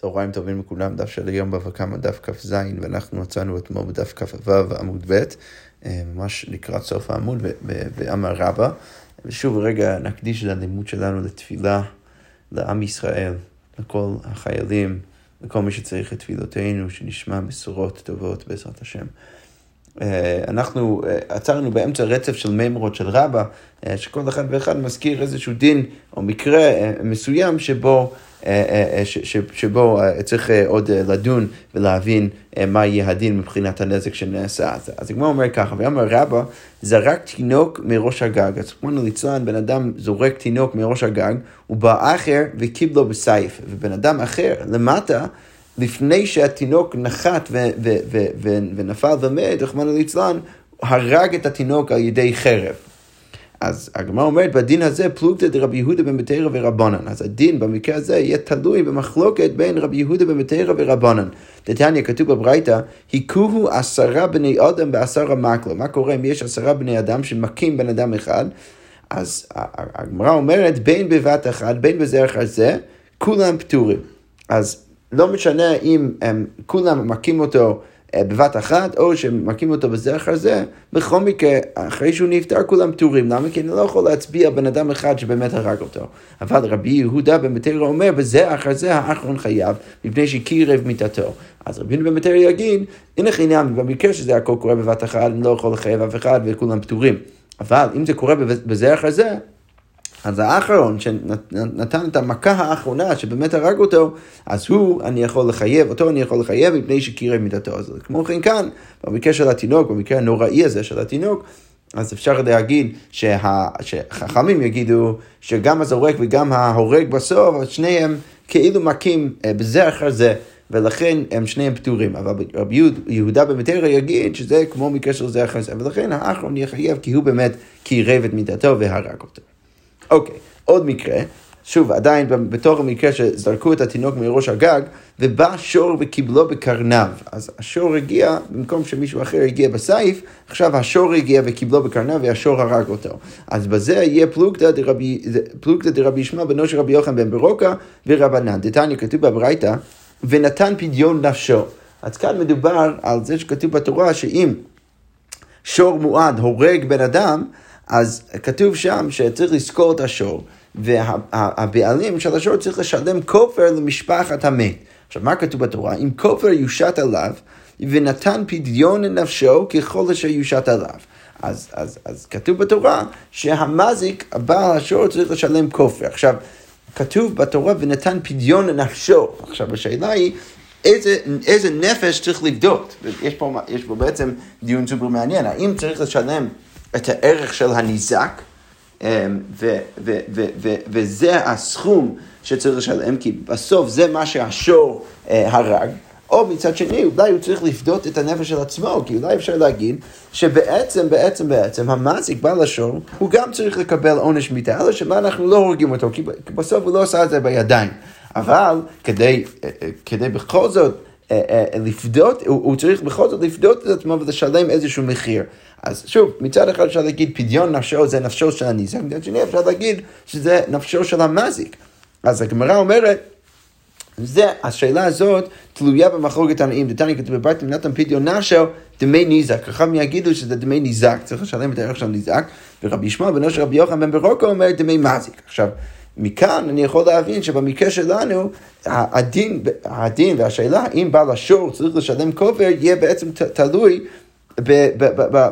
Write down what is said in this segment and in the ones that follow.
צהריים טובים לכולם, דף של היום בבא קמא, דף כ"ז, ואנחנו מצאנו אתמול בדף כ"ו עמוד ב', אה, ממש לקראת סוף העמוד, ואמר רבא. ושוב רגע נקדיש את הלימוד שלנו לתפילה לעם ישראל, לכל החיילים, לכל מי שצריך את תפילותינו, שנשמע בשורות טובות בעזרת השם. אה, אנחנו אה, עצרנו באמצע רצף של מימרות של רבא, שכל אחד ואחד מזכיר איזשהו דין או מקרה מסוים שבו אה, אה, אה, שבו צריך עוד לדון ולהבין מה יהיה הדין מבחינת הנזק שנעשה. אז הגמרא אומר ככה, ואמר רבא, זרק תינוק מראש הגג. אז כמו ליצלן, בן אדם זורק תינוק מראש הגג, הוא בא אחר וקיבלו בסייף. ובן אדם אחר למטה, לפני שהתינוק נחת ונפל ומת, רחמנא ליצלן, הרג את התינוק על ידי חרב. אז הגמרא אומרת, בדין הזה פלוגתא דרבי יהודה בן בתרא ורבנן. אז הדין במקרה הזה יהיה תלוי במחלוקת בין רבי יהודה בן בתרא ורבנן. דתניא כתוב בברייתא, היכוהו עשרה בני אדם בעשרה מקלו. מה קורה אם יש עשרה בני אדם שמכים בן אדם אחד? אז הגמרא אומרת, בין בבת אחת, בין בזה אחר זה, כולם פטורים. אז לא משנה אם הם כולם מכים אותו אה, בבת אחת, או שמכים אותו בזה אחר זה, בכל מקרה, אחרי שהוא נפטר כולם פטורים. למה? כי אני לא יכול להצביע בן אדם אחד שבאמת הרג אותו. אבל רבי יהודה בן מטרה אומר, בזה אחר זה האחרון חייב, מפני שקירב מיתתו. אז רבי יהודה בן מטרה יגיד, הנה חינם, במקרה שזה הכל קורה בבת אחת, אני לא יכול לחייב אף אחד וכולם פטורים. אבל אם זה קורה בזה אחר זה, אז האחרון שנתן את המכה האחרונה שבאמת הרג אותו, אז הוא, אני יכול לחייב, אותו אני יכול לחייב מפני שקירב מידתו. אז כמו כן כאן, במקרה של התינוק, במקרה הנוראי הזה של התינוק, אז אפשר להגיד שה, שחכמים יגידו שגם הזורק וגם ההורג בסוף, שניהם כאילו מכים אה, בזה אחר זה. ולכן הם שניהם פטורים. אבל רבי יהודה במטרה יגיד שזה כמו מקרה של זה אחר זה, ולכן האחרון יחייב כי הוא באמת קירב את מידתו והרג אותו. אוקיי, עוד מקרה, שוב, עדיין בתוך המקרה שזרקו את התינוק מראש הגג, ובא שור וקיבלו בקרניו. אז השור הגיע, במקום שמישהו אחר הגיע בסייף, עכשיו השור הגיע וקיבלו בקרניו והשור הרג אותו. אז בזה יהיה פלוגתא דרבי, ישמע בנו של רבי יוחנן בן ברוקה ורבנן. דתניא כתוב בברייתא, ונתן פדיון נפשו. אז כאן מדובר על זה שכתוב בתורה שאם שור מועד הורג בן אדם, אז כתוב שם שצריך לזכור את השור, והבעלים של השור צריך לשלם כופר למשפחת המת. עכשיו, מה כתוב בתורה? אם כופר יושת עליו, ונתן פדיון לנפשו ככל אשר יושת עליו. אז, אז, אז כתוב בתורה שהמזיק, הבעל השור, צריך לשלם כופר. עכשיו, כתוב בתורה ונתן פדיון לנפשו. עכשיו, השאלה היא... איזה, איזה נפש צריך לבדוק. יש פה, יש פה בעצם דיון סופר מעניין, האם צריך לשלם את הערך של הניזק, אמ, ו, ו, ו, וזה הסכום שצריך לשלם, כי בסוף זה מה שהשור אה, הרג. או מצד שני, אולי הוא צריך לפדות את הנפש של עצמו, כי אולי אפשר להגיד שבעצם, בעצם, בעצם, המזיק בעל השור, הוא גם צריך לקבל עונש מיתה, אלא שמה אנחנו לא הורגים אותו, כי בסוף הוא לא עשה את זה בידיים. אבל כדי, אה, אה, כדי בכל זאת לפדות, הוא, הוא צריך בכל זאת לפדות את עצמו ולשלם איזשהו מחיר. אז שוב, מצד אחד אפשר להגיד פדיון נפשו זה נפשו של הניזק, מצד שני אפשר להגיד שזה נפשו של המזיק. אז הגמרא אומרת, זה, השאלה הזאת תלויה במחלוקת תנאים. דתניא כתוב בברתם נתן פדיון נפשו דמי ניזק. חכם יגידו שזה דמי ניזק, צריך לשלם את הערך של ניזק, ורבי ישמעאל בנו של רבי יוחנן בן ברוקו אומר דמי מזיק. עכשיו, מכאן אני יכול להבין שבמקרה שלנו, הדין, הדין והשאלה אם בעל השור צריך לשלם כופר, יהיה בעצם תלוי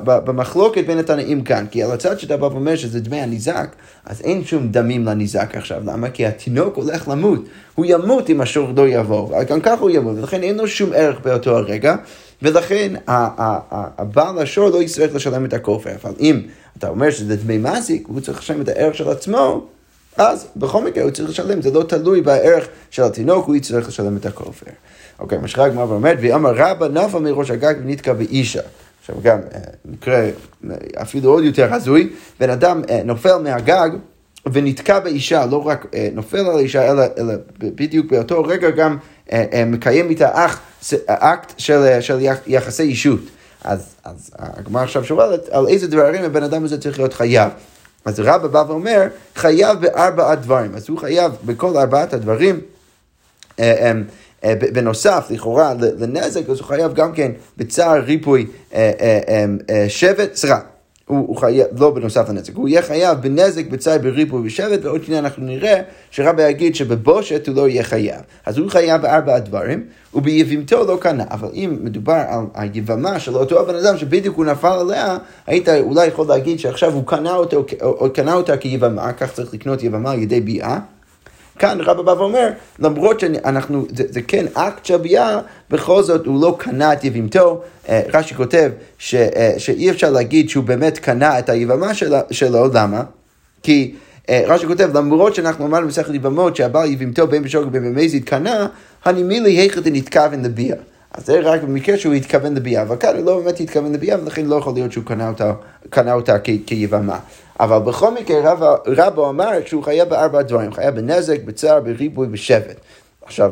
במחלוקת בין התנאים כאן, כי על הצד שאתה בא ואומר שזה דמי הניזק, אז אין שום דמים לניזק עכשיו, למה? כי התינוק הולך למות, הוא ימות אם השור לא יבוא, גם ככה הוא ימות, ולכן אין לו שום ערך באותו הרגע, ולכן הבעל השור לא יצטרך לשלם את הכופר, אבל אם אתה אומר שזה דמי מזיק, הוא צריך לשלם את הערך של עצמו, אז בכל מקרה הוא צריך לשלם, זה לא תלוי בערך של התינוק, הוא יצטרך לשלם את הכופר. אוקיי, מה שרק מה ואומר, ואמר רבא נפל מראש הגג ונתקע באישה. עכשיו גם אה, מקרה אה, אפילו עוד יותר הזוי, בן אדם אה, נופל מהגג ונתקע באישה, לא רק נופל על האישה, אלא, אלא בדיוק באותו רגע גם מקיים איתה אקט של, של יחסי אישות. אז, אז הגמרא עכשיו שואלת על איזה דברים הבן אדם הזה צריך להיות חייב. אז רבא בא ואומר, חייב בארבעת דברים. אז הוא חייב בכל ארבעת הדברים. בנוסף, לכאורה, לנזק, אז הוא חייב גם כן בצער ריפוי שבט, סליחה. הוא, הוא חייב, לא בנוסף לנזק, הוא יהיה חייב בנזק, בצער, בריפוי ובשבט, ועוד שנייה אנחנו נראה שרבי יגיד שבבושת הוא לא יהיה חייב. אז הוא חייב בארבעה דברים, וביבימתו לא קנה. אבל אם מדובר על היבמה של אותו הבן אדם שבדיוק הוא נפל עליה, היית אולי יכול להגיד שעכשיו הוא קנה, אותו, או קנה אותה כיבמה, כך צריך לקנות יבמה על ידי ביאה. כאן רבא בא ואומר, למרות שאנחנו, זה, זה כן אקט של ביאה, בכל זאת הוא לא קנה את יבימתו. אה, רש"י כותב ש, אה, שאי אפשר להגיד שהוא באמת קנה את היבמה שלו, שלו למה? כי אה, רש"י כותב, למרות שאנחנו אמרנו במסכת יבמות שהבעל יבימתו בין בשוגג ובין במזיד קנה, הנימילי היכא דנתכוון לביאה. אז זה רק במקרה שהוא התכוון לביאה, אבל כאן הוא לא באמת התכוון לביאה, ולכן לא יכול להיות שהוא קנה אותה, קנה אותה כיבמה. אבל בכל מקרה רבא, רבא אמר שהוא חייב בארבע דברים, חייב בנזק, בצער, בריבוי, בשבט. עכשיו,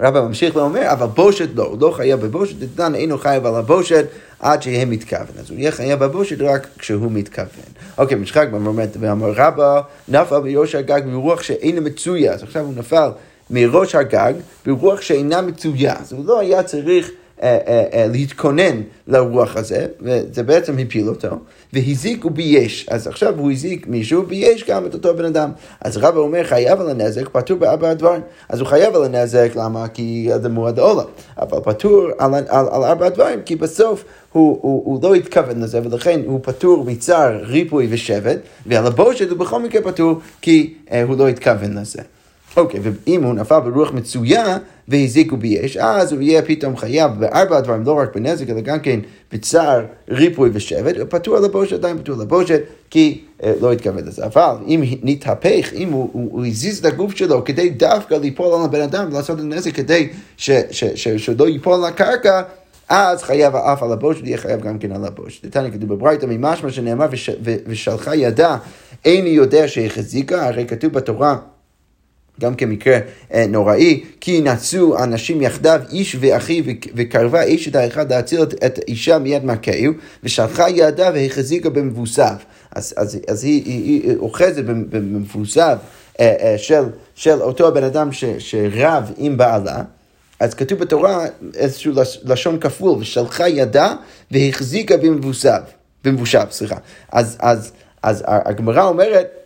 רבא ממשיך ואומר, אבל בושת לא, הוא לא חייב בבושת, דתנן אינו חייב על הבושת עד שיהיה מתכוון. אז הוא יהיה חייב בבושת רק כשהוא מתכוון. אוקיי, משחק במומנט, ואמר רבא, נפל בראש הגג ברוח שאינו מצויה, אז עכשיו הוא נפל מראש הגג ברוח שאינה מצויה, אז הוא לא היה צריך... אה, אה, אה, להתכונן לרוח הזה, וזה בעצם הפיל אותו, והזיק ובייש. אז עכשיו הוא הזיק מישהו, בייש גם את אותו בן אדם. אז רבא אומר חייב על הנזק, פטור בארבע דברים. אז הוא חייב על הנזק, למה? כי זה מועד העולם. אבל פטור על, על, על ארבע דברים, כי בסוף הוא, הוא, הוא לא התכוון לזה, ולכן הוא פטור מצער, ריפוי ושבט, ועל הבושת הוא בכל מקרה פטור, כי אה, הוא לא התכוון לזה. אוקיי, ואם הוא נפל ברוח מצויה והזיקו באש, אז הוא יהיה פתאום חייב בארבע דברים, לא רק בנזק, אלא גם כן בצער, ריפוי ושבט, הוא פטור על הבושת, עדיין פטור על הבושת, כי אה, לא התכוון לזה. אבל אם נתהפך, אם הוא, הוא, הוא הזיז את הגוף שלו כדי דווקא ליפול על הבן אדם ולעשות את הנזק כדי ש, ש, ש, שלא ייפול על הקרקע, אז חייב האף על הבושת, יהיה חייב גם כן על הבושת. נתניה כתוב בברייתא ממשמע שנאמר ושלחה ידה, איני יודע שהחזיקה, הרי כתוב בתורה גם כמקרה אה, נוראי, כי נצאו אנשים יחדיו, איש ואחי, וקרבה אשת האחד להציל את אישה מיד מכהו, ושלחה ידה והחזיקה במבוסף. אז, אז, אז היא, היא, היא אוחזת במבוסף אה, אה, של, של אותו הבן אדם ש, שרב עם בעלה. אז כתוב בתורה איזשהו לשון כפול, ושלחה ידה והחזיקה במבוסף, במבושב, סליחה. אז, אז, אז הגמרא אומרת,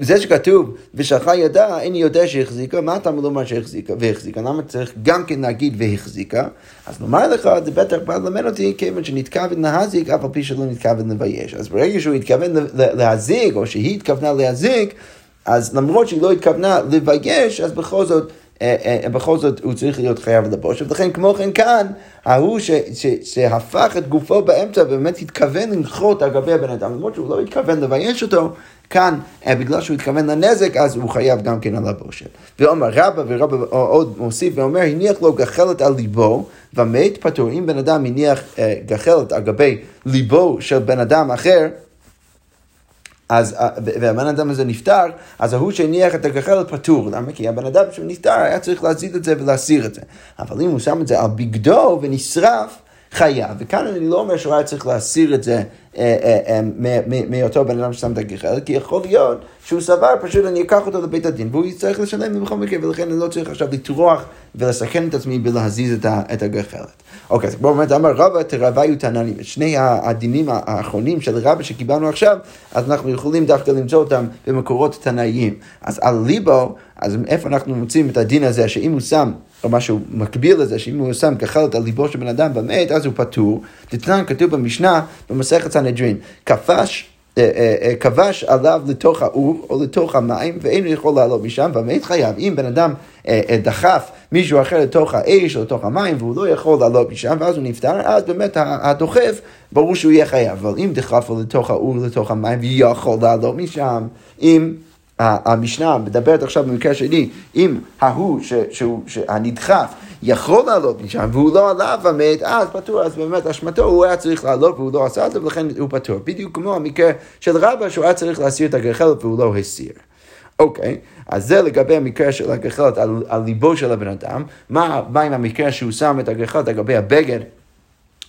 זה שכתוב, ושלחה ידה, איני יודע שהחזיקה, מה אתה לומר שהחזיקה והחזיקה? למה צריך גם כן להגיד והחזיקה? אז נאמר לך, זה בטח בא ללמד אותי, כיוון שנתכוון להזיק, אף על פי שלא נתכוון לבייש. אז ברגע שהוא התכוון להזיק, או שהיא התכוונה להזיק, אז למרות שהיא לא התכוונה לבייש, אז בכל זאת... אה, אה, בכל זאת הוא צריך להיות חייב לבושת, ולכן כמו כן כאן, ההוא ש, ש, שהפך את גופו באמצע ובאמת התכוון לנחות על גבי הבן אדם, למרות שהוא לא התכוון לבייש אותו, כאן, אה, בגלל שהוא התכוון לנזק, אז הוא חייב גם כן על הבושת. ואומר רבא, ורבא עוד מוסיף ואומר, הניח לו גחלת על ליבו, ומת פטור. אם בן אדם הניח גחלת על גבי ליבו של בן אדם אחר, אז, אה, והבן אדם הזה נפטר, אז ההוא שהניח את הגחלת פטור. למה? כי הבן אדם שנפטר היה צריך להזיז את זה ולהסיר את זה. אבל אם הוא שם את זה על בגדו ונשרף, חייב. וכאן אני לא אומר שהוא היה צריך להסיר את זה אה, אה, מאותו בן אדם ששם את הגחלת, כי יכול להיות שהוא סבר, פשוט אני אקח אותו לבית הדין, והוא יצטרך לשלם בכל מקרה, ולכן אני לא צריך עכשיו לטרוח ולסכן את עצמי בלהזיז את הגחלת. אוקיי, אז בואו באמת אמר רבא תרוויו. את שני הדינים האחרונים של רבא שקיבלנו עכשיו, אז אנחנו יכולים דווקא למצוא אותם במקורות תנאיים. אז על ליבו, אז איפה אנחנו מוצאים את הדין הזה, שאם הוא שם, או משהו מקביל לזה, שאם הוא שם גחלת על ליבו של בן אדם במת, אז הוא פטור. תתנן כתוב במשנה, במסכת סנהדרין, כפש אה, אה, אה, כבש עליו לתוך האור או לתוך המים ואינו יכול לעלות משם והמת חייב. אם בן אדם דחף מישהו אחר לתוך האש או לתוך המים והוא לא יכול לעלות משם ואז הוא נפטר, אז באמת הדוחף ברור שהוא יהיה חייב. אבל אם דחף לתוך האור לתוך המים ויכול לעלות משם, אם המשנה מדברת עכשיו במקרה שלי, אם ההוא, שהוא, הנדחף, יכול לעלות משם והוא לא עלה ומת, אז פטור, אז באמת אשמתו, הוא היה צריך לעלות והוא לא עשה את זה ולכן הוא פטור. בדיוק כמו המקרה של רבא שהוא היה צריך להסיר את הגחלת והוא לא הסיר. אוקיי, אז זה לגבי המקרה של הגחלת על, על ליבו של הבן אדם. מה, מה עם המקרה שהוא שם את הגחלת לגבי הבגד?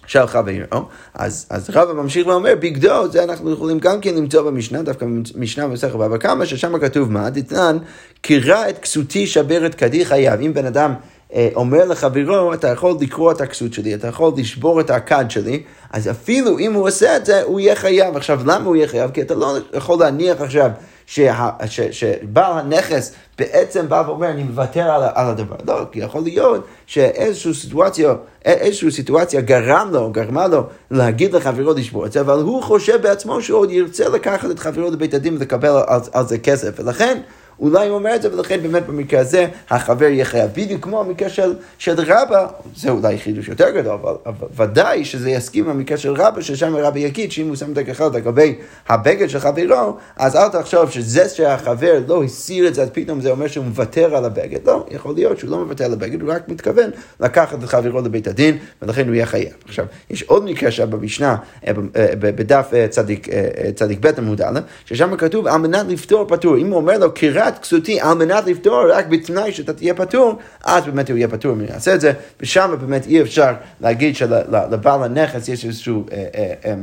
של חברו, אז, אז רבא ממשיך ואומר, בגדו, זה אנחנו יכולים גם כן למצוא במשנה, דווקא במשנה במסכת בבא קמא, ששם כתוב מה, דתנן, קירא את כסותי שבר את כדי חייב. אם בן אדם אה, אומר לחברו, אתה יכול לקרוא את הכסות שלי, אתה יכול לשבור את הכד שלי, אז אפילו אם הוא עושה את זה, הוא יהיה חייב. עכשיו, למה הוא יהיה חייב? כי אתה לא יכול להניח עכשיו שה, ש, שבעל הנכס בעצם בא ואומר, אני מוותר על, על הדבר. לא, כי יכול להיות שאיזושהי סיטואציה, איזושהי סיטואציה גרם לו, גרמה לו להגיד לחברו לשבור את זה, אבל הוא חושב בעצמו שהוא עוד ירצה לקחת את חברו לבית הדין ולקבל על, על זה כסף. ולכן... אולי הוא אומר את זה, ולכן באמת במקרה הזה החבר יהיה חייב. בדיוק כמו המקרה של, של רבא, זה אולי חידוש יותר גדול, אבל, אבל ודאי שזה יסכים במקרה של רבא, ששם רבא יגיד שאם הוא שם את הכחלת לגבי הבגד של חברו, אז אל תחשוב שזה שהחבר לא הסיר את זה, אז פתאום זה אומר שהוא מוותר על הבגד. לא, יכול להיות שהוא לא מוותר על הבגד, הוא רק מתכוון לקחת את חברו לבית הדין, ולכן הוא יהיה חייב. עכשיו, יש עוד מקרה שם במשנה, אה, אה, בדף אה, צדיק, צדיק ב' עמוד א', ששם כתוב על מנת לפתור פטור. אם הוא אומר לו, קירה קריאת כסותי על מנת לפתור רק בתנאי שאתה תהיה פטור, אז באמת הוא יהיה פטור אם יעשה את זה, ושם באמת אי אפשר להגיד שלבעל הנכס יש איזושהי אה, אה, אה,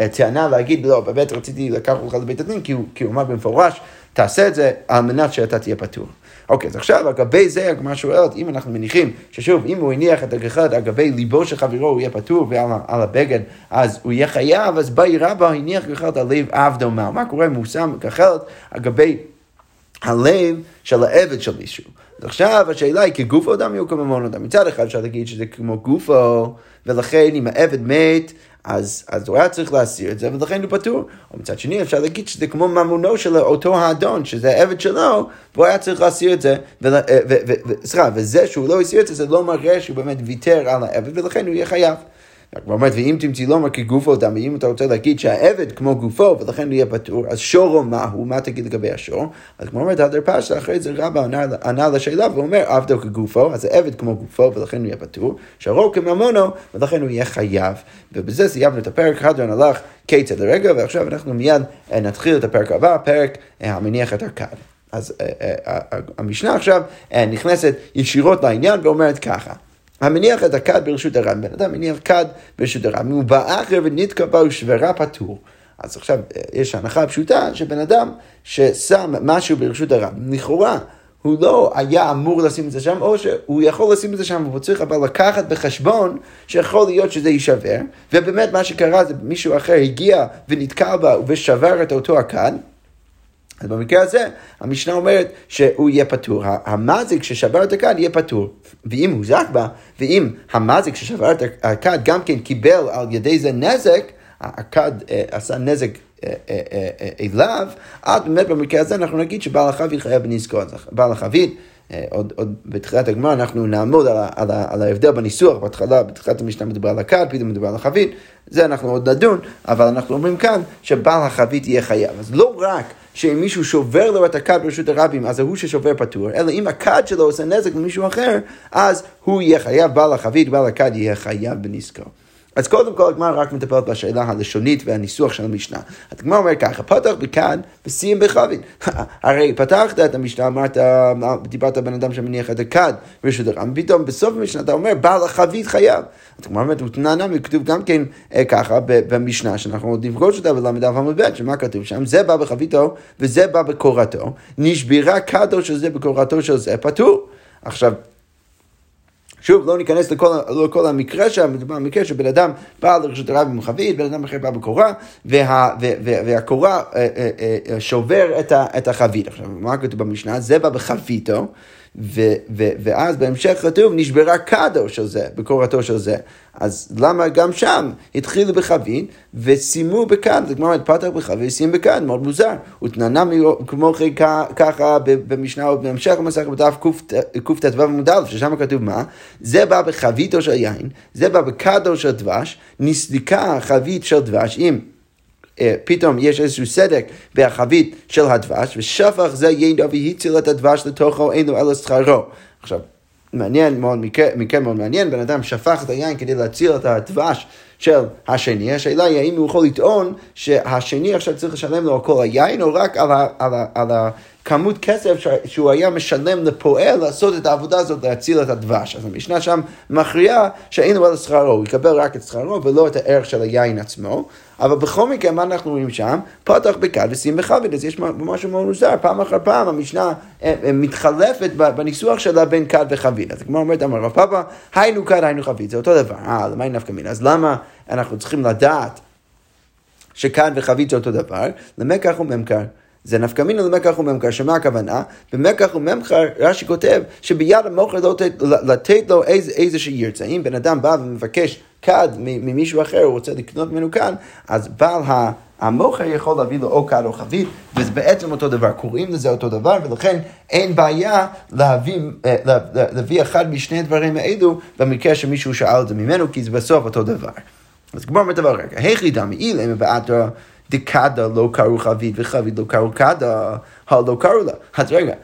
אה, טענה להגיד, לא, באמת רציתי לקחת אותך לבית הדין, כי הוא, כי הוא אמר במפורש, תעשה את זה על מנת שאתה תהיה פטור. אוקיי, אז עכשיו לגבי זה הגמרא שואלת, אם אנחנו מניחים ששוב, אם הוא הניח את הגחלת על גבי ליבו של חברו, הוא יהיה פטור ועל הבגד, אז הוא יהיה חייב, אז באי רבא הניח גחלת על לב עבדו מה. מה קורה אם הוא שם גחלת על גבי הלב של העבד של מישהו. אז עכשיו השאלה היא כגופו אדם יהיו כממון אדם. מצד אחד אפשר להגיד שזה כמו גופו, ולכן אם העבד מת, אז, אז הוא היה צריך להסיר את זה, ולכן הוא פטור. או מצד שני אפשר להגיד שזה כמו ממונו של אותו האדון, שזה העבד שלו, והוא היה צריך להסיר את זה, סליחה, וזה שהוא לא הסיר את זה, זה לא מראה שהוא באמת ויתר על העבד, ולכן הוא יהיה חייב. הגמרא אומרת, ואם תמצאי לומר כגופו דם, ואם אתה רוצה להגיד שהעבד כמו גופו, ולכן הוא יהיה פטור, אז שורו מהו, מה תגיד לגבי השור? אז הגמרא אומרת, הדר פשטה, אחרי זה רבא ענה לשאלה ואומר, עבדו כגופו, אז העבד כמו גופו, ולכן הוא יהיה פטור, שורו כממונו, ולכן הוא יהיה חייב. ובזה סיימנו את הפרק, הדרן הלך כיצד לרגע, ועכשיו אנחנו מיד אה, נתחיל את הפרק הבא, הפרק אה, המניח את הכד. אז אה, המשנה עכשיו נכנסת ישירות לעניין ואומרת ככה. המניח את הכד ברשות הרב, בן אדם מניח כד ברשות הרב, אם הוא אחר ונתקע בה ושברה פטור. אז עכשיו יש הנחה פשוטה שבן אדם ששם משהו ברשות הרב, לכאורה הוא לא היה אמור לשים את זה שם, או שהוא יכול לשים את זה שם, והוא צריך אבל לקחת בחשבון שיכול להיות שזה יישבר, ובאמת מה שקרה זה מישהו אחר הגיע ונתקע בה ושבר את אותו הכד, אז במקרה הזה, המשנה אומרת שהוא יהיה פטור. המזיק ששבר את הכד יהיה פטור. ואם הוא זק בה, ואם המזיק ששבר את הכד גם כן קיבל על ידי זה נזק, הכד אה, עשה נזק אה, אה, אליו, אז באמת במקרה הזה אנחנו נגיד שבעל החבית חייב בנזקו. בעל החבית עוד, עוד בתחילת הגמרא אנחנו נעמוד על, על, על ההבדל בניסוח, בהתחלה, בתחילת המשנה מדובר על הכד, פתאום מדובר על החבית, זה אנחנו עוד נדון, אבל אנחנו אומרים כאן שבעל החבית יהיה חייב. אז לא רק שאם מישהו שובר לו את הכד ברשות הרבים, אז הוא ששובר פטור, אלא אם הכד שלו עושה נזק למישהו אחר, אז הוא יהיה חייב, בעל החבית, בעל הכד יהיה חייב בנזקו. אז קודם כל הגמרא רק מטפלת בשאלה הלשונית והניסוח של המשנה. הגמרא אומר ככה, פתח בכאן וסיים בחבין. הרי פתחת את המשנה, אמרת, דיברת בן אדם שמניח את הכד ברשות הרם, פתאום בסוף המשנה אתה אומר, בעל החבית חייב. הגמרא אומרת, ותנענה, וכתוב גם כן אה, ככה במשנה, שאנחנו עוד נפגוש אותה בל"ד עמוד שמה כתוב שם? זה בא בחביתו וזה בא בקורתו, נשברה כדו של זה בקורתו של זה, פטור. עכשיו, שוב, לא ניכנס לכל, לכל המקרה שם, מדובר במקרה שבן אדם בא לרשות הרב עם חבית, בן אדם אחר בא בקורה, וה, וה, וה, והקורה אה, אה, אה, שובר את, ה. עכשיו, מה כתוב במשנה? זה בא בחביתו. ו- ו- ואז בהמשך כתוב נשברה כדו של זה, בקורתו של זה. אז למה גם שם התחילו בחבית וסיימו בכד, זה כמו פתח בחבית וסיים בכד, מאוד מוזר. ותננה כמו ככה במשנה או בהמשך המסך בדף קט"ו עמוד א', ששם כתוב מה? זה בא בחביתו של יין, זה בא בכדו של דבש, נסדיקה חבית של דבש עם פתאום יש איזשהו סדק בחבית של הדבש, ושפך זה ידו והציל את הדבש לתוכו, אין לו אלא שכרו. עכשיו, מעניין מאוד, מקרה, מקרה מאוד מעניין, בן אדם שפך את היין כדי להציל את הדבש של השני, השאלה היא האם הוא יכול לטעון שהשני עכשיו צריך לשלם לו על כל היין או רק על, ה, על, ה, על, ה, כמות כסף שהוא היה משלם לפועל לעשות את העבודה הזאת, להציל את הדבש. אז המשנה שם מכריעה שאין לו על שכרו, הוא יקבל רק את שכרו ולא את הערך של היין עצמו. אבל בכל מקרה, מה אנחנו רואים שם? פתח בכד ושים בכבד, אז יש משהו מאוד מוזר, פעם אחר פעם המשנה אה, אה, מתחלפת בניסוח שלה בין כד וחבית. אז כמו אומרת, אמר רב פאפה, היינו כד, היינו חבית, זה אותו דבר. אה, למה היא נפקא מינה? אז למה אנחנו צריכים לדעת שכד וחבית זה אותו דבר? למקח וממכר. זה נפקא מינה למקח וממכר, שמה הכוונה? במקח וממכר רש"י כותב שביד המוכר לא לתת לו איזושהי ירצה. אם בן אדם בא ומבקש כד ממישהו אחר, הוא רוצה לקנות ממנו כד, אז בעל המוכר יכול להביא לו או כד או חבית, וזה בעצם אותו דבר, קוראים לזה אותו דבר, ולכן אין בעיה להביא, אה, להביא אחד משני הדברים האלו במקרה שמישהו שאל את זה ממנו, כי זה בסוף אותו דבר. אז דבר רגע, היכי דמי אילם ובעתו דקדה לא קראו חבית וחבית לא קראו קדה, הלא קראו לה. אז רגע,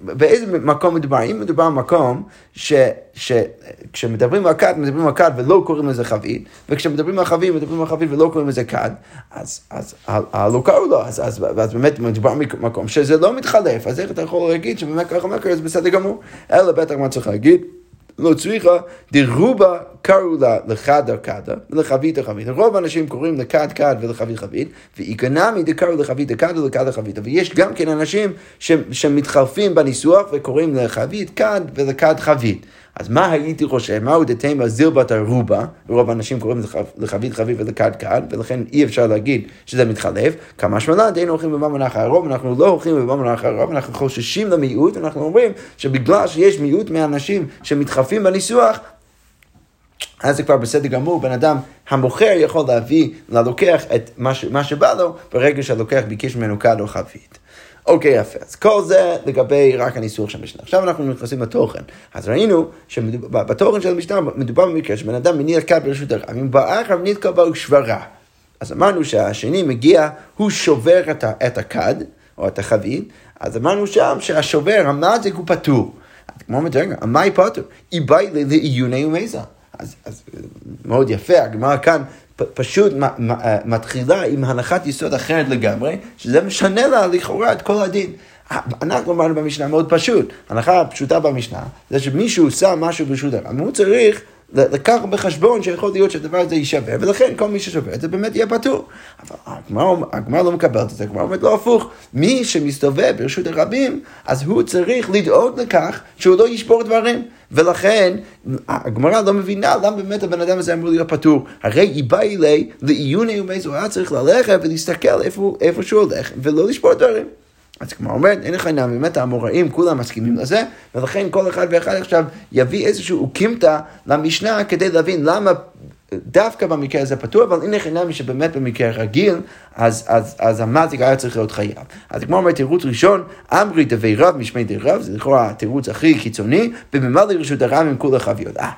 באיזה מקום מדובר? אם מדובר על מקום שכשמדברים על כד, מדברים על כד ולא קוראים לזה חבית, וכשמדברים על חבית, מדברים על חבית ולא קוראים לזה כד, אז, אז לא קראו לו, אז, אז, אז באמת מדובר על מקום שזה לא מתחלף, אז איך אתה יכול להגיד שבאמת ככה מקר זה בסדר גמור? אלא בטח מה צריך להגיד? לא צריכה, דרובה קראו לה לחדה קדה ולחבית חבית. רוב האנשים קוראים לכד כד ולחבית חבית, ואיגנמי דקראו לחבית כד ולכד חבית. ויש גם כן אנשים שמתחלפים בניסוח וקוראים לחבית כד ולכד חבית. אז מה הייתי חושב? מהו דתימה זילבת הרובה? רוב האנשים קוראים לחבית חבית ולכד כד, ולכן אי אפשר להגיד שזה מתחלף. כמה שמלן דיינו הולכים בממן אחר הרוב, אנחנו לא הולכים בממן אחר הרוב, אנחנו חוששים למיעוט, ואנחנו אומרים שבגלל שיש מיעוט מהאנשים שמתחלפים בניסוח, אז זה כבר בסדר גמור, בן אדם המוכר יכול להביא ללוקח את מה, ש, מה שבא לו, ברגע שהלוקח ביקש ממנו כד או חבית. אוקיי, יפה. אז כל זה לגבי רק הניסוח של המשנה. עכשיו אנחנו נכנסים לתוכן. אז ראינו שבתוכן של המשנה מדובר במקרה שבן אדם מניע כד ברשות הרב, אם בא אחריו נתקע בה שברה. אז אמרנו שהשני מגיע, הוא שובר את הכד, או את החבית, אז אמרנו שם שהשובר, המזיק הוא פטור. כמו מה היא פטור? היא באה לעיוני ומזה. אז, אז מאוד יפה, הגמרא כאן פשוט מתחילה עם הנחת יסוד אחרת לגמרי, שזה משנה לה לכאורה את כל הדין. אנחנו אמרנו במשנה מאוד פשוט, הנחה פשוטה במשנה, זה שמישהו שם משהו ברשות הרב, הוא צריך לקח בחשבון שיכול להיות שהדבר הזה יישבר, ולכן כל מי ששובר את זה באמת יהיה פטור. אבל הגמרא לא מקבלת את זה, הגמרא אומרת לא הפוך, מי שמסתובב ברשות הרבים, אז הוא צריך לדאוג לכך שהוא לא ישבור דברים. ולכן הגמרא לא מבינה למה באמת הבן אדם הזה אמור להיות פטור. הרי היא באה אלי לעיוני ומאיזו היה צריך ללכת ולהסתכל איפה, איפה שהוא הולך ולא לשבור דברים. אז כמו אומרת, אין לך עניין, באמת האמוראים כולם מסכימים לזה, ולכן כל אחד ואחד עכשיו יביא איזשהו אוקימתא למשנה כדי להבין למה דווקא במקרה הזה פטור, אבל הנה חינמי שבאמת במקרה רגיל, אז, אז, אז המזיק היה צריך להיות חייב. אז כמו אומרת, תירוץ ראשון, אמרי דבי רב משמי די רב, זה לכאורה התירוץ הכי קיצוני, בממלא רשות הרב עם כול החביות. אה,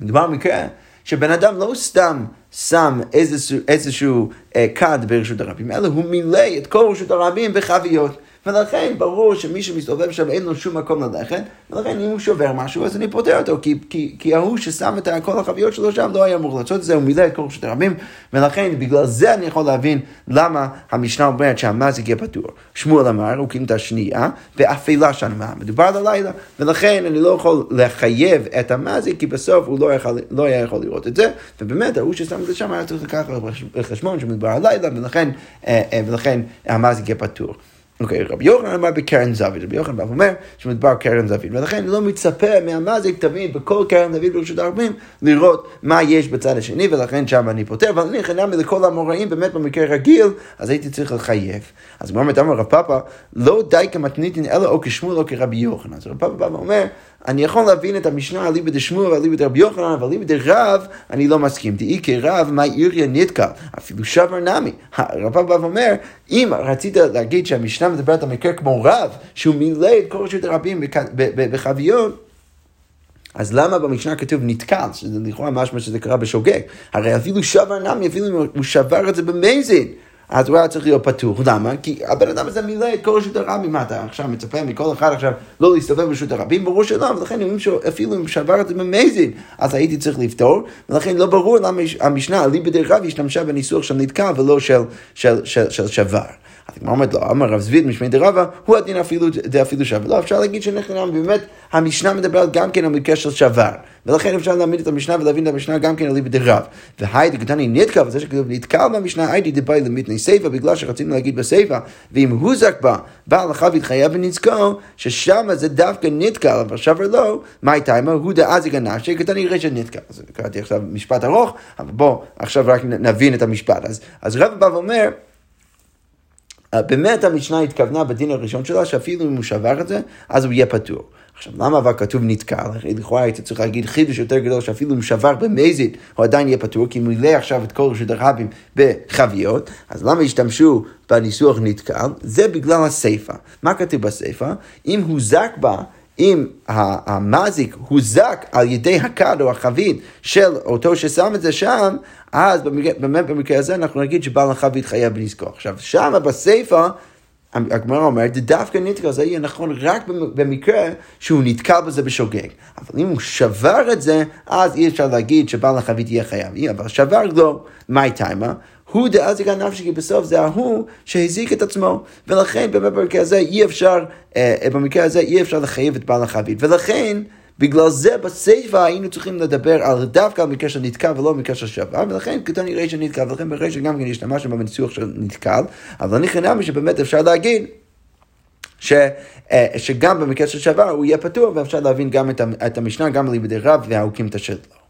מדובר במקרה שבן אדם לא סתם שם איזשהו, איזשהו אה, כד ברשות הרבים, אלא הוא מילא את כל רשות הרבים בחביות. ולכן ברור שמי שמסתובב שם אין לו שום מקום ללכת, ולכן אם הוא שובר משהו אז אני פותר אותו, כי, כי, כי ההוא ששם את כל החביות שלו שם לא היה אמור לעשות את זה, הוא מילא את כל רשות הרבים, ולכן בגלל זה אני יכול להבין למה המשנה אומרת שהמזיק יהיה פתור. שמואל אמר, הוא קים את השנייה, באפלה שנה, מדובר על הלילה, ולכן אני לא יכול לחייב את המזיק, כי בסוף הוא לא, יכול, לא היה יכול לראות את זה, ובאמת ההוא ששם את זה שם היה צריך לקחת בחשבון שמדובר על לילה, ולכן, אה, אה, ולכן המזיק יהיה פתור. אוקיי, okay, רבי יוחנן אמר בקרן זווית, רבי יוחנן בא ואומר שמדבר קרן זווית, ולכן לא מצפה מהמזיק תמיד בכל קרן זווית ברשות הרבים לראות מה יש בצד השני, ולכן שם אני פותר, אבל אני חינם לכל המוראים באמת במקרה רגיל, אז הייתי צריך לחייב. אז הוא אומר רב פאפה, לא די כמתניתין אלא או כשמואל או כרבי יוחנן. אז רב פאפה בא ואומר, אני יכול להבין את המשנה אליבא דשמואל ואליבא דרבי יוחנן, אבל אליבא דרב אני לא מסכים. דאי כרב מה עיריה נתקע, אפילו שבר נמי. הרב בא ואומר, אם רצית להגיד שהמשנה מדברת על מקרה כמו רב, שהוא מילא את כל רשות הרבים בחביות, אז למה במשנה כתוב נתקל, שזה לכאורה משמע שזה קרה בשוגג? הרי אפילו שבר נמי, אפילו אם הוא שבר את זה במזין. אז הוא היה צריך להיות פתוח. למה? כי הבן אדם הזה מילא את כל רשות הרבים. מה אתה עכשיו מצפה מכל אחד עכשיו לא להסתובב ברשות הרבים? ברור שלא, ולכן אפילו אם שבר את זה במזין, אז הייתי צריך לפתור, ולכן לא ברור למה המשנה, אליבא דרב, השתמשה בניסוח של נתקע ולא של, של, של, של שבר. אז הגמרא אומרת לו, אמר רב זביד משמי דרבה, הוא הדין אפילו דאפילו שווה. לא, אפשר להגיד שנחנם, באמת, המשנה מדברת גם כן על מקרה של שבר. ולכן אפשר להעמיד את המשנה ולהבין את המשנה גם כן על ליבי דרב. והי דקתני נתקע, וזה שכתוב נתקל במשנה, הייתי דבאי למיתני סיפא, בגלל שרצינו להגיד בסיפא, ואם הוא זק בה, בעל החב יתחייב ונזכו, ששם זה דווקא נתקל, אבל שבר לא, מאי תימה, הוא דאזיק הנפשי, קטני רשת נתקל. אז קראתי עכשיו משפט ארוך, אבל בוא, עכשיו רק נבין את המשפט. אז, אז רב בא ואומר, באמת המשנה התכוונה בדין הראשון שלה, שאפילו אם הוא שבר את זה, אז הוא יהיה פטור. עכשיו, למה אבל כתוב נתקע? לכאורה היית צריך להגיד חידוש יותר גדול, שאפילו אם שבר במזיד, הוא עדיין יהיה פטור, כי אם הוא מילא עכשיו את כל רשות הרבים בחביות, אז למה השתמשו בניסוח נתקע? זה בגלל הסיפא. מה כתוב בסיפא? אם הוזק בה אם המזיק הוזק על ידי הכד או החבית של אותו ששם את זה שם, אז באמת במקרה הזה אנחנו נגיד שבעל החבית חייב לזכור. עכשיו, שם בסיפא, הגמרא אומרת, דווקא נתקע זה יהיה נכון רק במקרה שהוא נתקע בזה בשוגג. אבל אם הוא שבר את זה, אז אי אפשר להגיד שבעל החבית יהיה חייב. אבל שבר לא, מה טיימה? הוא דאזיק הנפשי, כי בסוף זה ההוא שהזיק את עצמו, ולכן באמת במקרה הזה אי אפשר, אה, במקרה הזה אי אפשר לחייב את בעל החבית, ולכן בגלל זה בסיפא היינו צריכים לדבר על דווקא על מקרה של נתקע ולא מקרה של שווה, ולכן כתוב רישא נתקע, ולכן ברישא גם כן השתמשנו בניסוח של נתקע, אבל אני חינמי שבאמת אפשר להגיד ש, שגם במקרה של שווה הוא יהיה פתוח, ואפשר להבין גם את המשנה, גם ליבדי רב והאוקים תשת לו.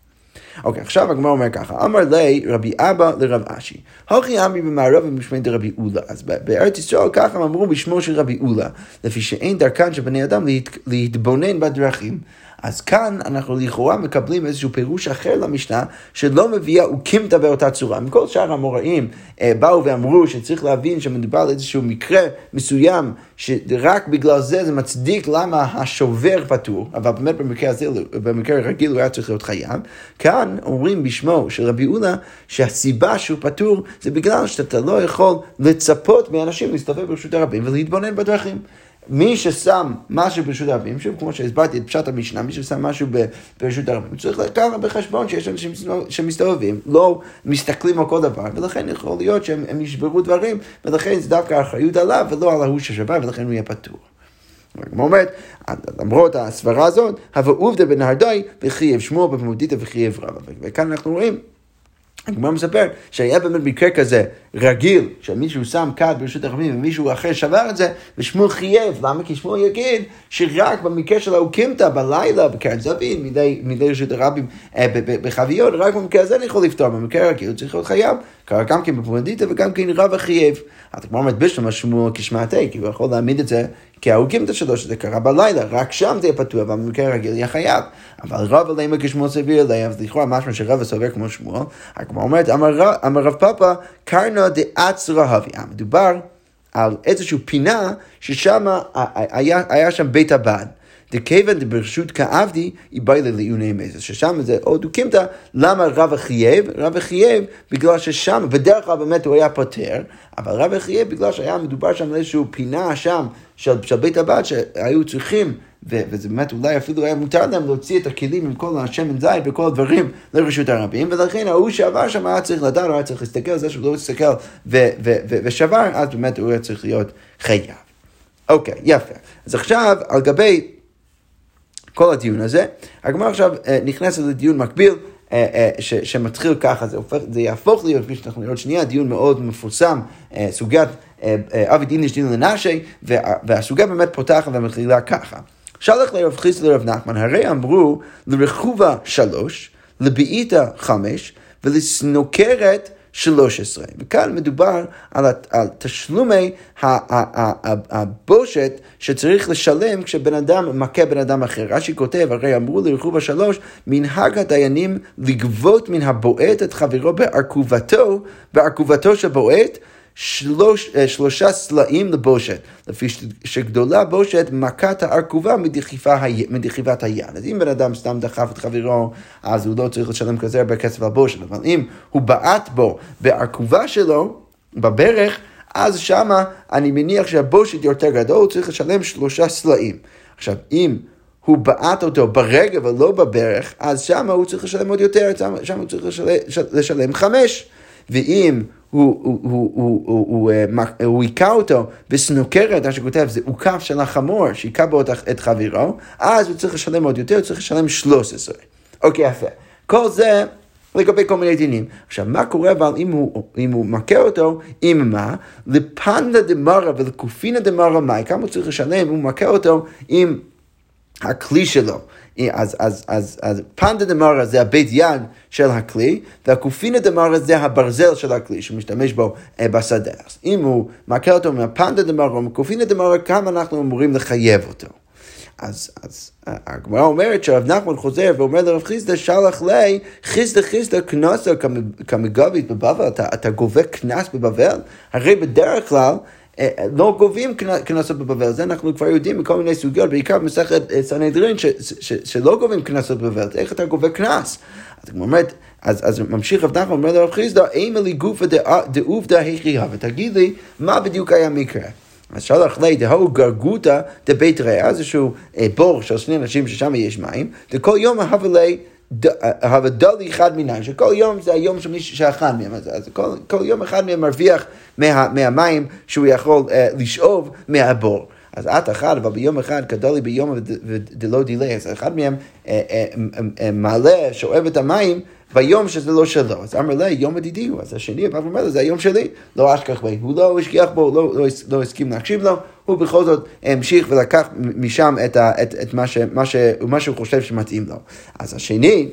אוקיי, עכשיו הגמרא אומר ככה, אמר לי רבי אבא לרב אשי, הוכי אמרי במערב ובשמי דרבי אולה. אז בארץ ישראל ככה אמרו בשמו של רבי אולה, לפי שאין דרכן של בני אדם להתבונן בדרכים. אז כאן אנחנו לכאורה מקבלים איזשהו פירוש אחר למשנה, שלא מביאה אוקימתא באותה צורה. מכל שאר המוראים אה, באו ואמרו שצריך להבין שמדובר על איזשהו מקרה מסוים, שרק בגלל זה זה מצדיק למה השובר פטור, אבל באמת במקרה הזה, במקרה רגיל הוא היה צריך להיות חייב. כאן אומרים בשמו של רבי אולה שהסיבה שהוא פטור זה בגלל שאתה לא יכול לצפות מאנשים להסתובב ברשות הרבים ולהתבונן בדרכים. מי ששם משהו ברשות הרבים, שוב, כמו שהסברתי את פשט המשנה, מי ששם משהו ברשות הרבים, צריך לקחת בחשבון שיש אנשים שמסתובבים, לא מסתכלים על כל דבר, ולכן יכול להיות שהם ישברו דברים, ולכן זה דווקא האחריות עליו ולא על ההוא ששבר, ולכן הוא יהיה פתור. כמו אומרת, למרות הסברה הזאת, הווה עובדא בנהרדאי וחייב שמואל בפמודיתא וחייב רבא. וכאן אנחנו רואים הגמרא מספר שהיה באמת מקרה כזה רגיל, שמישהו שם כד ברשות הרבים ומישהו אחר שבר את זה, ושמואל חייב, למה? כי שמואל יגיד שרק במקרה של האוקימתא בלילה, בקרן זווית, מדי רשות הרבים אה, בחביות, רק במקרה הזה אני יכול לפתור, במקרה הרגיל צריך להיות חייב, קרה גם כן בפומדיתא וגם כן רב החייב. אז הגמרא אומרת בשלמה שמואל כשמעתי, כי הוא יכול להעמיד את זה כהאוקימתא שלו, שזה קרה בלילה, רק שם זה יהיה פתוח, אבל במקרה הרגיל יהיה חייב. אבל רב עליהם כשמואל סביר אליהם, אז לכאורה משמע שרב סובר כמו שמואל, הגמרא אומרת, אמר רב פאפא, קרנא דאצרא הוויה. מדובר על איזושהי פינה ששם היה, היה שם בית הבד. דכיוון דברשות כעבדי, איבאי לעיוני מזס. ששם זה עוד דוקימתא, למה רב חייב? רב חייב בגלל ששם, בדרך כלל באמת הוא היה פותר, אבל רב חייב בגלל שהיה מדובר שם על איזושהי פינה שם של, של בית הבד שהיו צריכים וזה באמת אולי אפילו היה מותר להם להוציא את הכלים עם כל השמן זית וכל הדברים לרשות הרבים, ולכן ההוא שעבר שם היה צריך לדעת, הוא היה צריך להסתכל על זה שהוא לא הסתכל ושבר, אז באמת הוא היה צריך להיות חייב. אוקיי, יפה. אז עכשיו, על גבי כל הדיון הזה, הגמרא עכשיו אה, נכנסת לדיון מקביל. אה, אה, ש, שמתחיל ככה, זה, הופך, זה יהפוך להיות, כפי שאנחנו נראות שנייה, דיון מאוד מפורסם, סוגיית אבי דין לשדין לנשי, והסוגיה באמת פותחת ומתחילה ככה. שלח לרב חיסא לרב נחמן, הרי אמרו לרכובה שלוש, לבעיטה חמש, ולסנוקרת 13. וכאן מדובר על, על תשלומי הבושת שצריך לשלם כשבן אדם מכה בן אדם אחר. רש"י כותב, הרי אמרו לרכובה שלוש, מנהג הדיינים לגבות מן הבועט את חברו בארכובתו, בארכובתו של בועט, שלוש, אה, שלושה סלעים לבושת, לפי שגדולה בושת מכת הארכובה מדחיפת היד. אז אם בן אדם סתם דחף את חברו, אז הוא לא צריך לשלם כזה הרבה כסף על בושת, אבל אם הוא בעט בו בארכובה שלו, בברך, אז שמה אני מניח שהבושת יותר גדול, הוא צריך לשלם שלושה סלעים. עכשיו, אם הוא בעט אותו ברגע ולא בברך, אז שמה הוא צריך לשלם עוד יותר, שמה הוא צריך לשלם, לשלם חמש. ואם הוא, הוא, הוא, היכה אותו בסנוקרת, מה שכותב, זה עוקף של החמור, שהיכה בו את חברו, אז הוא צריך לשלם עוד יותר, הוא צריך לשלם 13. אוקיי, יפה. כל זה לגבי כל מיני דינים. עכשיו, מה קורה אבל אם הוא, אם הוא מכה אותו, עם מה? לפנדה דמרה ולקופינה דמרה מאי, כמה הוא צריך לשלם אם הוא מכה אותו עם הכלי שלו. אז, אז, אז, אז פנדה דמרה זה הבית יד של הכלי, והקופינה דמרה זה הברזל של הכלי שמשתמש בו אה, בשדה. אז אם הוא מכה אותו מהפנדה דמרה או מקופינה דמרה, כמה אנחנו אמורים לחייב אותו. אז, אז הגמרא אומרת שהרב נחמן חוזר ואומר לרב חיסדא, שלח לי חיסדא חיסדא קנסה כמגבית בבבל, אתה, אתה גובה קנס בבבל? הרי בדרך כלל אה, לא גובים קנסות בבבל, זה אנחנו כבר יודעים מכל מיני סוגיות, בעיקר במסכת אה, סנהדרין, שלא גובים קנסות בבבל, איך אתה גובה קנס? אז הוא אומר, אז, אז ממשיך רב נחמן, אומר לרב חיסדא, אימה לי גופא דעובדא היכייה, ותגיד לי, מה בדיוק היה מקרה? אז שלח לי דהו גרגותא דבית רע, איזשהו אה, בור של שני אנשים ששם יש מים, וכל יום אהבה לי דלי אחד מניים, שכל יום זה היום של מישהו שאכל מהם, אז, אז כל, כל יום אחד מהם מרוויח מה, מהמים שהוא יכול uh, לשאוב מהבור. אז את אחד, אבל ביום אחד כדלי ביום ודלא דילי, אז אחד מהם uh, uh, מעלה, שואב את המים ביום שזה לא שלו. אז אמר לה, יום ידידי הוא. אז השני בא ואומר לו, זה היום שלי, לא אשכח בי. הוא לא השגיח בו, לא, לא, לא הסכים להקשיב לו, הוא בכל זאת המשיך ולקח משם את, ה, את, את מה, ש, מה, ש, מה שהוא חושב שמתאים לו. אז השני,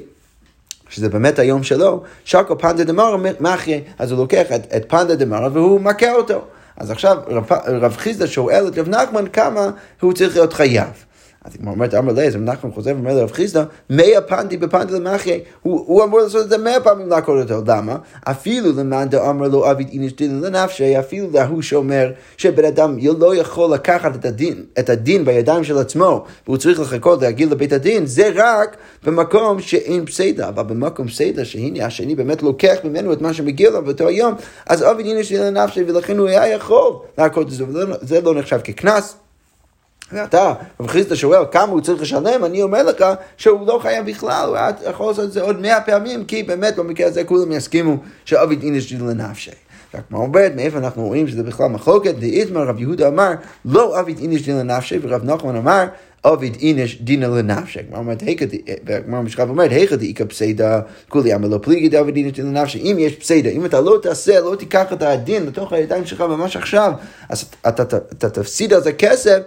שזה באמת היום שלו, שקו פנדה דמרה מחיה, אז הוא לוקח את, את פנדה דמרה והוא מכה אותו. אז עכשיו רב, רב חיסדא שואל את רב נחמן כמה הוא צריך להיות חייב. אז היא אומרת, אמר לי, אז נחמן חוזר ואומר לרב חיסדא, מאה פנדי בפנדי למחיה, הוא אמור לעשות את זה מאה פעמים לעקוד אותו, למה? אפילו למאן דאמר לו אביד אינש דין לנפשי, אפילו להוא שאומר שבן אדם לא יכול לקחת את הדין, את הדין בידיים של עצמו, והוא צריך לחכות להגיד לבית הדין, זה רק במקום שאין פסידה, אבל במקום פסידה, שהנה השני באמת לוקח ממנו את מה שמגיע לו באותו היום, אז אביד אינש דין לנפשי, ולכן הוא היה יכול לעקוד את זה, וזה לא נחשב כקנס. ואתה, רב חיסדא שואל כמה הוא צריך לשלם, אני אומר לך שהוא לא חייב בכלל, הוא יכול לעשות את זה עוד מאה פעמים, כי באמת במקרה הזה כולם יסכימו שעביד אינש לנפשי. והגמרא אומרת, מאיפה אנחנו רואים שזה בכלל מחלוקת? דאיתמר רב יהודה אמר, לא עביד אינש דין לנפשי, ורב נחמן אמר, עביד איניש דינא לנפשיה. הגמרא אומרת, והגמרא משכב אומרת, היכא דאיכא פסידא, כולי עלמא לא פליגי דעביד איניש דינא לנפשיה. אם יש פסידא, אם אתה לא תעשה, לא תיקח את הדין לתוך הידיים שלך ממש עכשיו, אז אתה תפסיד על זה כסף.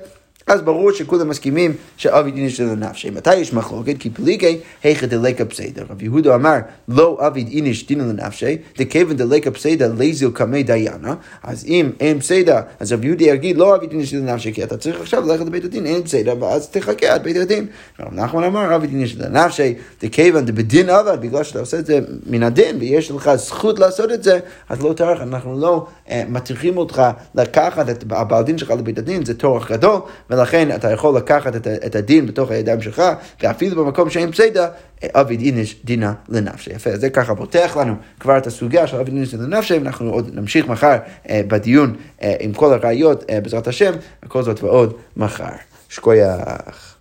אז ברור שכולם מסכימים שעביד איניש דינא לנפשיה. מתי יש מחלוקת? כי פליגי היכא דליכא פסידא. רב יהודה אמר לא עביד איניש דינא לנפשיה, דכיוון דליכא פסידא ליזיל קמי דיינא, אז אם אין פסידא, אז רב יהודה יגיד לא עביד איניש דינא לנפשיה, כי אתה צריך עכשיו ללכת לבית הדין, אין פסידא, ואז תחכה עד בית הדין. רב נחמן אמר אבי דין של לנפשי, דכיוון דבדין עבד, בגלל שאתה עושה את זה מן הדין, ויש לך זכות לעשות את זה, אז לא טרח, אנחנו לא מטריחים אותך לקחת את הבעל דין שלך לבית הדין, זה טורח גדול. ולכן אתה יכול לקחת את, את הדין בתוך הידיים שלך, ואפילו במקום שאין פסידה, אביד אינש דינה לנפשי. יפה, זה ככה פותח לנו כבר את הסוגיה של אביד אינש לנפשי, ואנחנו עוד נמשיך מחר אה, בדיון אה, עם כל הראיות, אה, בעזרת השם, וכל זאת ועוד מחר. שקוייך.